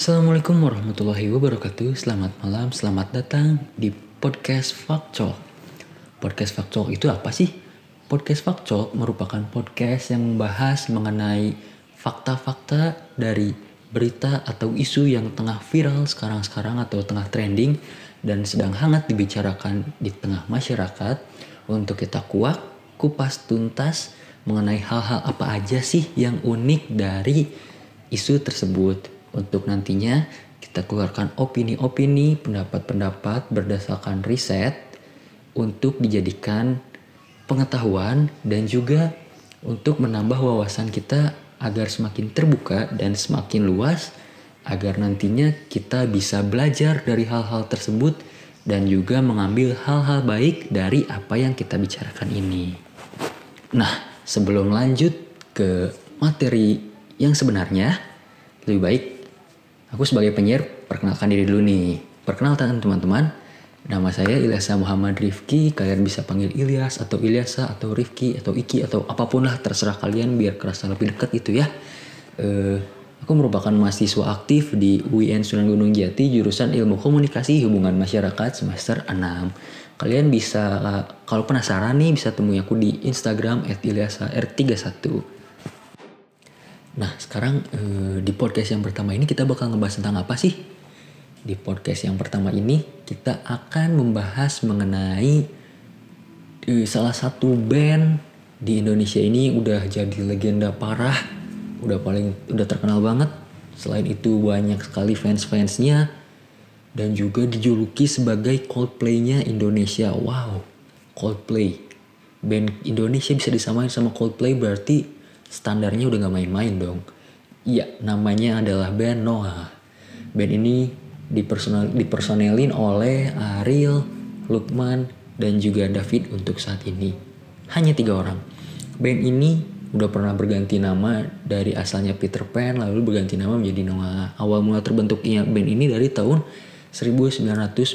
Assalamualaikum warahmatullahi wabarakatuh. Selamat malam, selamat datang di podcast Fakcol Podcast Fakcol itu apa sih? Podcast Fakcol merupakan podcast yang membahas mengenai fakta-fakta dari berita atau isu yang tengah viral sekarang-sekarang atau tengah trending dan sedang hangat dibicarakan di tengah masyarakat. Untuk kita kuak, kupas tuntas mengenai hal-hal apa aja sih yang unik dari isu tersebut untuk nantinya kita keluarkan opini-opini, pendapat-pendapat berdasarkan riset untuk dijadikan pengetahuan dan juga untuk menambah wawasan kita agar semakin terbuka dan semakin luas agar nantinya kita bisa belajar dari hal-hal tersebut dan juga mengambil hal-hal baik dari apa yang kita bicarakan ini. Nah, sebelum lanjut ke materi yang sebenarnya, lebih baik Aku sebagai penyiar perkenalkan diri dulu nih. Perkenalkan teman-teman, nama saya Ilyasa Muhammad Rifki. Kalian bisa panggil Ilyas atau Ilyasa atau Rifki atau Iki atau apa pun lah terserah kalian biar kerasa lebih dekat itu ya. Uh, aku merupakan mahasiswa aktif di UIN Sunan Gunung Jati jurusan Ilmu Komunikasi Hubungan Masyarakat semester 6. Kalian bisa kalau penasaran nih bisa temui aku di Instagram @ilyasa_r31. Nah sekarang eh, di podcast yang pertama ini kita bakal ngebahas tentang apa sih? Di podcast yang pertama ini kita akan membahas mengenai eh, salah satu band di Indonesia ini udah jadi legenda parah, udah paling udah terkenal banget. Selain itu banyak sekali fans-fansnya dan juga dijuluki sebagai Coldplay-nya Indonesia. Wow, Coldplay. Band Indonesia bisa disamain sama Coldplay berarti standarnya udah gak main-main dong. Iya, namanya adalah band Noah. Band ini dipersonal, dipersonelin oleh Ariel, Lukman, dan juga David untuk saat ini. Hanya tiga orang. Band ini udah pernah berganti nama dari asalnya Peter Pan lalu berganti nama menjadi Noah. Awal mula terbentuknya band ini dari tahun 1998.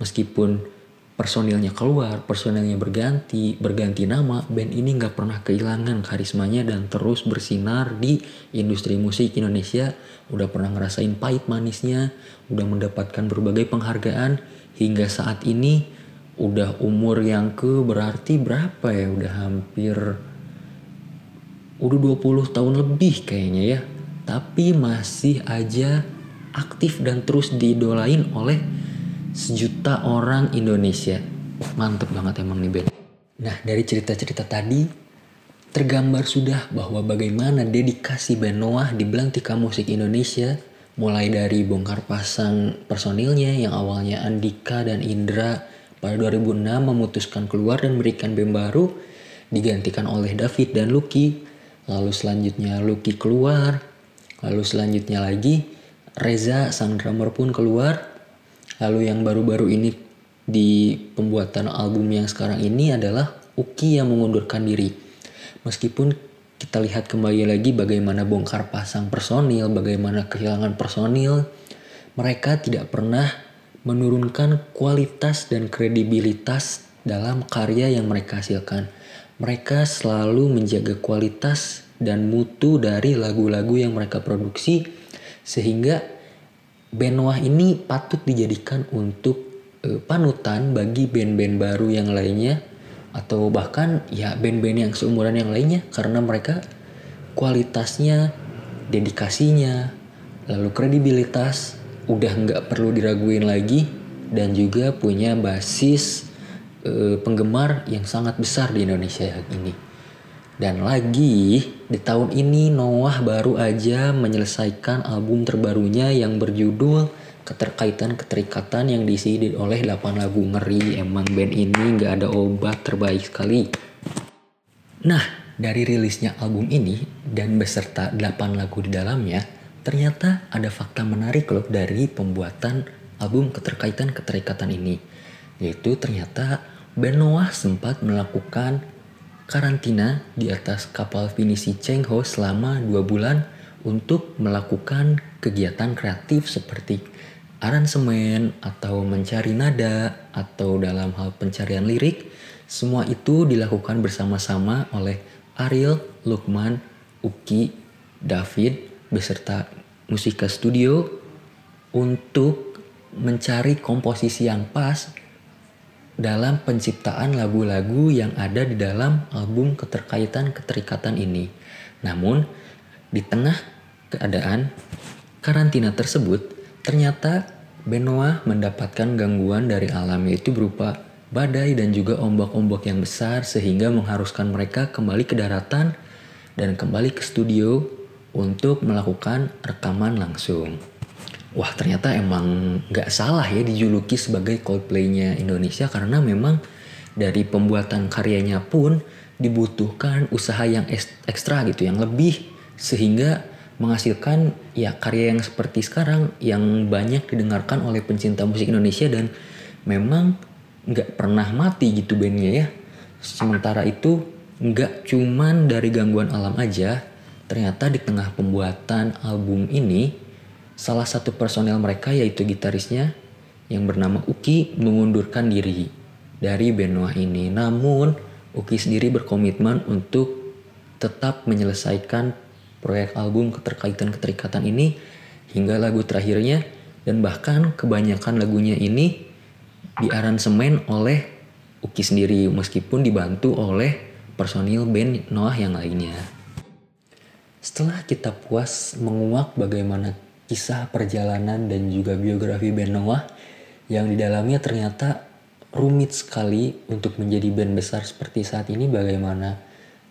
Meskipun personilnya keluar, personilnya berganti, berganti nama, band ini nggak pernah kehilangan karismanya dan terus bersinar di industri musik Indonesia. Udah pernah ngerasain pahit manisnya, udah mendapatkan berbagai penghargaan hingga saat ini udah umur yang ke berarti berapa ya? Udah hampir udah 20 tahun lebih kayaknya ya. Tapi masih aja aktif dan terus didolain oleh sejuta orang Indonesia. Mantep banget emang nih Ben. Nah dari cerita-cerita tadi tergambar sudah bahwa bagaimana dedikasi Ben Noah di Belantika Musik Indonesia mulai dari bongkar pasang personilnya yang awalnya Andika dan Indra pada 2006 memutuskan keluar dan memberikan band baru digantikan oleh David dan Lucky lalu selanjutnya Lucky keluar lalu selanjutnya lagi Reza sang drummer pun keluar Lalu yang baru-baru ini di pembuatan album yang sekarang ini adalah Uki yang mengundurkan diri. Meskipun kita lihat kembali lagi bagaimana bongkar pasang personil, bagaimana kehilangan personil, mereka tidak pernah menurunkan kualitas dan kredibilitas dalam karya yang mereka hasilkan. Mereka selalu menjaga kualitas dan mutu dari lagu-lagu yang mereka produksi sehingga Benoah ini patut dijadikan untuk uh, panutan bagi band-band baru yang lainnya atau bahkan ya band-band yang seumuran yang lainnya karena mereka kualitasnya, dedikasinya, lalu kredibilitas udah nggak perlu diraguin lagi dan juga punya basis uh, penggemar yang sangat besar di Indonesia ini. Dan lagi di tahun ini Noah baru aja menyelesaikan album terbarunya yang berjudul Keterkaitan-Keterikatan yang diisi oleh 8 lagu ngeri. Emang band ini gak ada obat terbaik sekali. Nah, dari rilisnya album ini dan beserta 8 lagu di dalamnya, ternyata ada fakta menarik loh dari pembuatan album Keterkaitan-Keterikatan ini. Yaitu ternyata band Noah sempat melakukan karantina di atas kapal finisi Cheng Ho selama dua bulan untuk melakukan kegiatan kreatif seperti aransemen atau mencari nada atau dalam hal pencarian lirik. Semua itu dilakukan bersama-sama oleh Ariel, Lukman, Uki, David beserta Musika Studio untuk mencari komposisi yang pas dalam penciptaan lagu-lagu yang ada di dalam album keterkaitan keterikatan ini. Namun, di tengah keadaan karantina tersebut, ternyata Benoa mendapatkan gangguan dari alam yaitu berupa badai dan juga ombak-ombak yang besar sehingga mengharuskan mereka kembali ke daratan dan kembali ke studio untuk melakukan rekaman langsung. Wah ternyata emang gak salah ya dijuluki sebagai Coldplay-nya Indonesia karena memang dari pembuatan karyanya pun dibutuhkan usaha yang ekstra gitu yang lebih. Sehingga menghasilkan ya karya yang seperti sekarang yang banyak didengarkan oleh pencinta musik Indonesia dan memang nggak pernah mati gitu bandnya ya. Sementara itu nggak cuman dari gangguan alam aja ternyata di tengah pembuatan album ini salah satu personel mereka yaitu gitarisnya yang bernama Uki mengundurkan diri dari Benoa ini namun Uki sendiri berkomitmen untuk tetap menyelesaikan proyek album keterkaitan keterikatan ini hingga lagu terakhirnya dan bahkan kebanyakan lagunya ini diaransemen oleh Uki sendiri meskipun dibantu oleh personil band Noah yang lainnya. Setelah kita puas menguak bagaimana kisah perjalanan dan juga biografi band Noah yang di dalamnya ternyata rumit sekali untuk menjadi band besar seperti saat ini bagaimana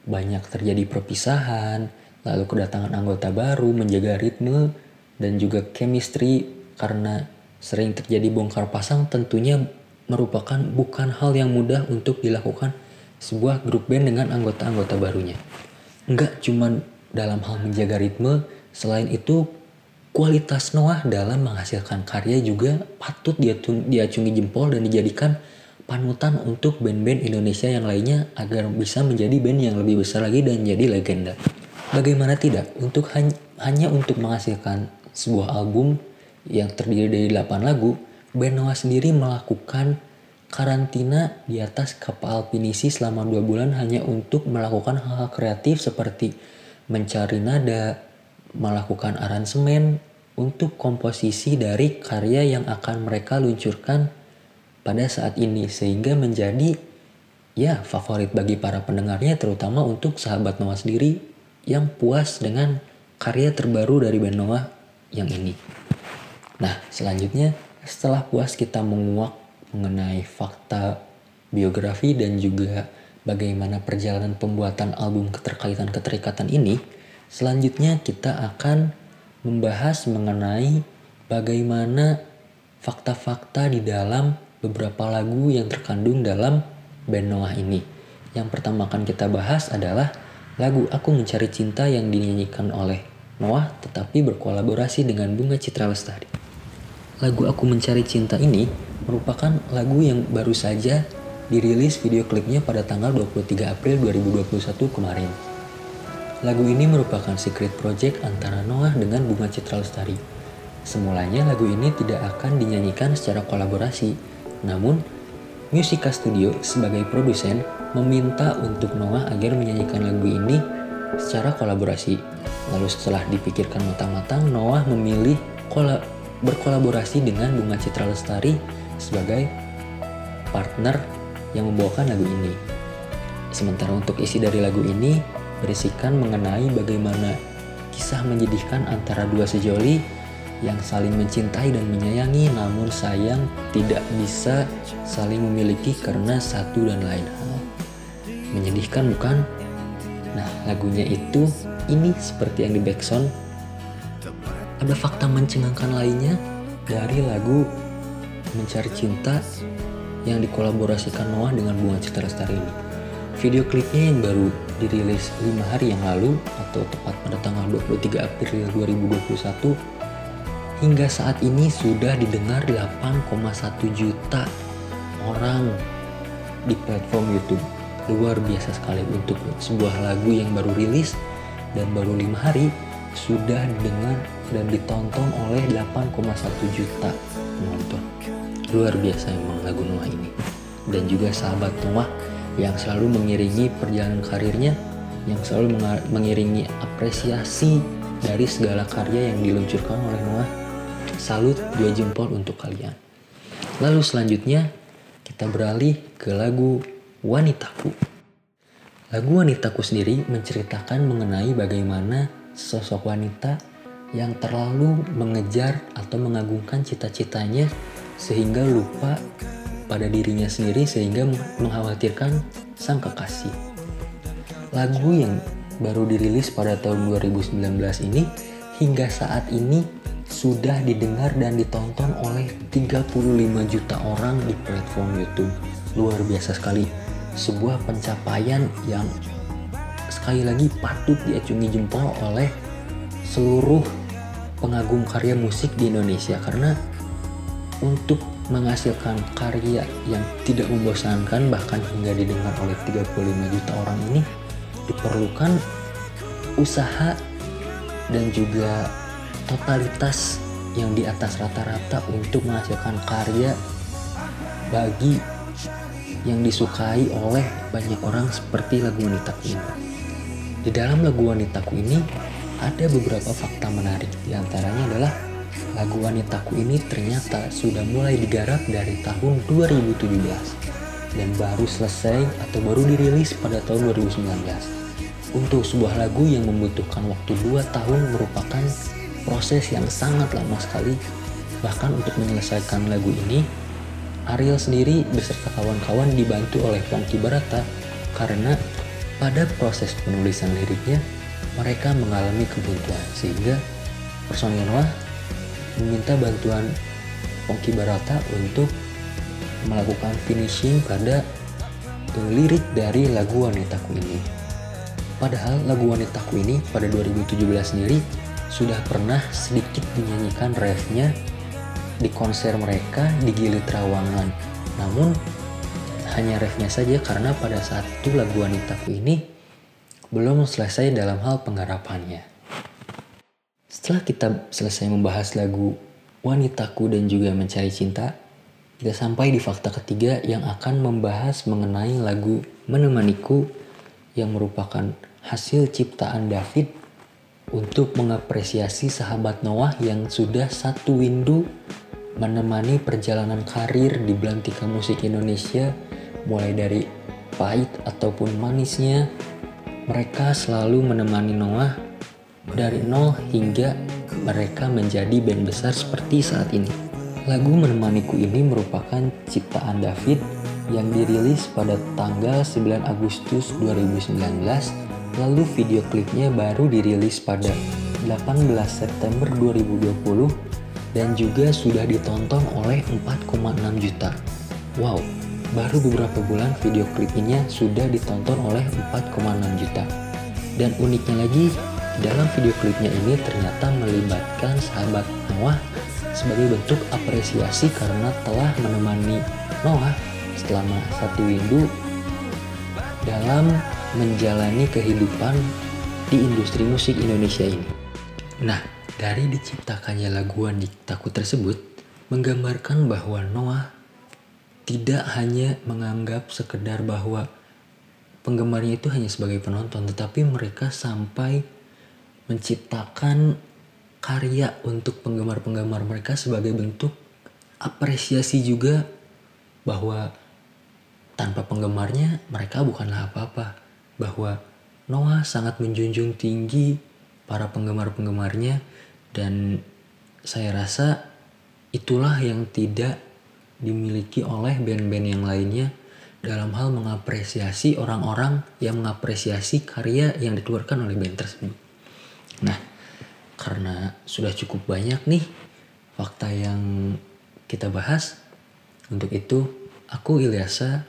banyak terjadi perpisahan, lalu kedatangan anggota baru menjaga ritme dan juga chemistry karena sering terjadi bongkar pasang tentunya merupakan bukan hal yang mudah untuk dilakukan sebuah grup band dengan anggota-anggota barunya. Enggak cuma dalam hal menjaga ritme, selain itu kualitas Noah dalam menghasilkan karya juga patut diacungi jempol dan dijadikan panutan untuk band-band Indonesia yang lainnya agar bisa menjadi band yang lebih besar lagi dan jadi legenda. Bagaimana tidak, untuk hanya untuk menghasilkan sebuah album yang terdiri dari 8 lagu, Benoa sendiri melakukan karantina di atas kapal pinisi selama dua bulan hanya untuk melakukan hal-hal kreatif seperti mencari nada, melakukan aransemen untuk komposisi dari karya yang akan mereka luncurkan pada saat ini sehingga menjadi ya favorit bagi para pendengarnya terutama untuk sahabat Noah sendiri yang puas dengan karya terbaru dari band Noah yang ini. Nah, selanjutnya setelah puas kita menguak mengenai fakta biografi dan juga bagaimana perjalanan pembuatan album keterkaitan keterikatan ini, selanjutnya kita akan membahas mengenai bagaimana fakta-fakta di dalam beberapa lagu yang terkandung dalam band Noah ini. Yang pertama akan kita bahas adalah lagu Aku Mencari Cinta yang dinyanyikan oleh Noah tetapi berkolaborasi dengan Bunga Citra Lestari. Lagu Aku Mencari Cinta ini merupakan lagu yang baru saja dirilis video klipnya pada tanggal 23 April 2021 kemarin. Lagu ini merupakan secret project antara Noah dengan Bunga Citra Lestari. Semulanya lagu ini tidak akan dinyanyikan secara kolaborasi, namun Musica Studio sebagai produsen meminta untuk Noah agar menyanyikan lagu ini secara kolaborasi. Lalu setelah dipikirkan matang-matang, Noah memilih kolaborasi berkolaborasi dengan Bunga Citra Lestari sebagai partner yang membawakan lagu ini. Sementara untuk isi dari lagu ini berisikan mengenai bagaimana kisah menyedihkan antara dua sejoli yang saling mencintai dan menyayangi namun sayang tidak bisa saling memiliki karena satu dan lain hal. Menyedihkan bukan? Nah lagunya itu ini seperti yang di backsound ada fakta mencengangkan lainnya dari lagu Mencari Cinta yang dikolaborasikan Noah dengan Bunga Citra Lestari ini. Video klipnya yang baru dirilis 5 hari yang lalu atau tepat pada tanggal 23 April 2021 hingga saat ini sudah didengar 8,1 juta orang di platform YouTube. Luar biasa sekali untuk sebuah lagu yang baru rilis dan baru 5 hari sudah didengar dan ditonton oleh 8,1 juta penonton. Luar biasa emang lagu Noah ini. Dan juga sahabat Noah yang selalu mengiringi perjalanan karirnya, yang selalu mengiringi apresiasi dari segala karya yang diluncurkan oleh Noah. Salut dua jempol untuk kalian. Lalu selanjutnya kita beralih ke lagu Wanitaku. Lagu Wanitaku sendiri menceritakan mengenai bagaimana sosok wanita yang terlalu mengejar atau mengagungkan cita-citanya sehingga lupa pada dirinya sendiri sehingga mengkhawatirkan sang kekasih. Lagu yang baru dirilis pada tahun 2019 ini hingga saat ini sudah didengar dan ditonton oleh 35 juta orang di platform YouTube. Luar biasa sekali. Sebuah pencapaian yang sekali lagi patut diacungi jempol oleh seluruh pengagum karya musik di Indonesia karena untuk menghasilkan karya yang tidak membosankan bahkan hingga didengar oleh 35 juta orang ini diperlukan usaha dan juga totalitas yang di atas rata-rata untuk menghasilkan karya bagi yang disukai oleh banyak orang seperti lagu Wanitaku ini. Di dalam lagu Wanitaku ini ada beberapa fakta menarik. Di antaranya adalah lagu Wanitaku ini ternyata sudah mulai digarap dari tahun 2017 dan baru selesai atau baru dirilis pada tahun 2019 untuk sebuah lagu yang membutuhkan waktu 2 tahun merupakan proses yang sangat lama sekali. Bahkan untuk menyelesaikan lagu ini, Ariel sendiri beserta kawan-kawan dibantu oleh Ponky Barata karena pada proses penulisan liriknya mereka mengalami kebuntuan sehingga personil Noah meminta bantuan Ponky Barata untuk melakukan finishing pada lirik dari lagu Wanitaku ini. Padahal lagu Wanitaku ini pada 2017 sendiri sudah pernah sedikit dinyanyikan refnya di konser mereka di Gili Trawangan. Namun hanya refnya saja karena pada saat itu lagu Wanitaku ini belum selesai dalam hal penggarapannya. Setelah kita selesai membahas lagu Wanitaku dan juga Mencari Cinta, kita sampai di fakta ketiga yang akan membahas mengenai lagu Menemaniku yang merupakan hasil ciptaan David untuk mengapresiasi sahabat Noah yang sudah satu windu menemani perjalanan karir di belantika musik Indonesia mulai dari pahit ataupun manisnya. Mereka selalu menemani Noah dari nol hingga mereka menjadi band besar seperti saat ini. Lagu Menemaniku ini merupakan ciptaan David yang dirilis pada tanggal 9 Agustus 2019 Lalu video klipnya baru dirilis pada 18 September 2020 dan juga sudah ditonton oleh 4,6 juta. Wow, baru beberapa bulan video klip ini sudah ditonton oleh 4,6 juta. Dan uniknya lagi, dalam video klipnya ini ternyata melibatkan sahabat Noah sebagai bentuk apresiasi karena telah menemani Noah selama satu minggu dalam menjalani kehidupan di industri musik Indonesia ini. Nah, dari diciptakannya laguan Diktaku tersebut menggambarkan bahwa Noah tidak hanya menganggap sekedar bahwa penggemarnya itu hanya sebagai penonton, tetapi mereka sampai menciptakan karya untuk penggemar-penggemar mereka sebagai bentuk apresiasi juga bahwa tanpa penggemarnya mereka bukanlah apa-apa bahwa Noah sangat menjunjung tinggi para penggemar-penggemarnya dan saya rasa itulah yang tidak dimiliki oleh band-band yang lainnya dalam hal mengapresiasi orang-orang yang mengapresiasi karya yang dikeluarkan oleh band tersebut. Nah, karena sudah cukup banyak nih fakta yang kita bahas, untuk itu aku Ilyasa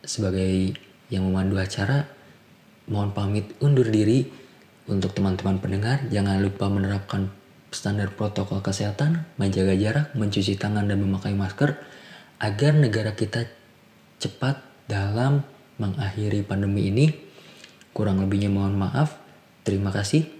sebagai yang memandu acara mohon pamit undur diri untuk teman-teman pendengar jangan lupa menerapkan standar protokol kesehatan, menjaga jarak, mencuci tangan dan memakai masker agar negara kita cepat dalam mengakhiri pandemi ini. Kurang lebihnya mohon maaf. Terima kasih.